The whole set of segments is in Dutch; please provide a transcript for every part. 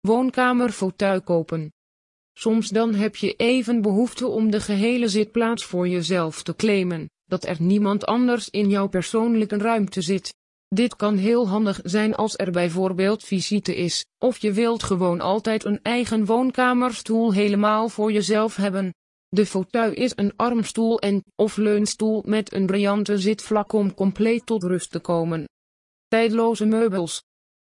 woonkamerfauteuil kopen. Soms dan heb je even behoefte om de gehele zitplaats voor jezelf te claimen, dat er niemand anders in jouw persoonlijke ruimte zit. Dit kan heel handig zijn als er bijvoorbeeld visite is, of je wilt gewoon altijd een eigen woonkamerstoel helemaal voor jezelf hebben. De fauteuil is een armstoel en of leunstoel met een briljante zitvlak om compleet tot rust te komen. Tijdloze meubels.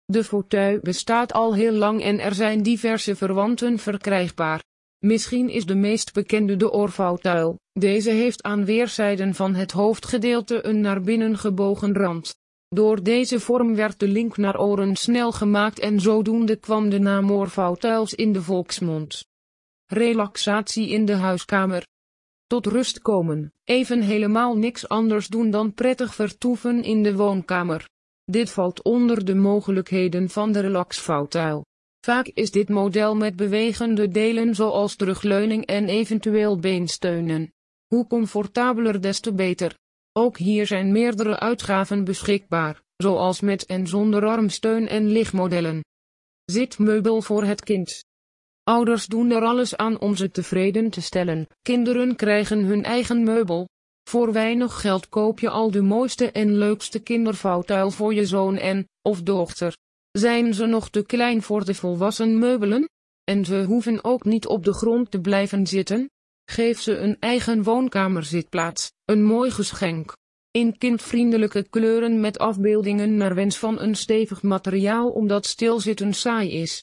De fauteuil bestaat al heel lang en er zijn diverse verwanten verkrijgbaar. Misschien is de meest bekende de oorfauteuil. Deze heeft aan weerszijden van het hoofdgedeelte een naar binnen gebogen rand. Door deze vorm werd de link naar oren snel gemaakt en zodoende kwam de naam oorfauteuils in de volksmond. Relaxatie in de huiskamer. Tot rust komen, even helemaal niks anders doen dan prettig vertoeven in de woonkamer. Dit valt onder de mogelijkheden van de relaxfauteuil. Vaak is dit model met bewegende delen zoals terugleuning en eventueel beensteunen. Hoe comfortabeler des te beter. Ook hier zijn meerdere uitgaven beschikbaar, zoals met en zonder armsteun en lichtmodellen. Zitmeubel voor het kind. Ouders doen er alles aan om ze tevreden te stellen. Kinderen krijgen hun eigen meubel. Voor weinig geld koop je al de mooiste en leukste kindervouwtuil voor je zoon en, of dochter. Zijn ze nog te klein voor de volwassen meubelen? En ze hoeven ook niet op de grond te blijven zitten? Geef ze een eigen woonkamerzitplaats, een mooi geschenk. In kindvriendelijke kleuren met afbeeldingen naar wens van een stevig materiaal omdat stilzitten saai is.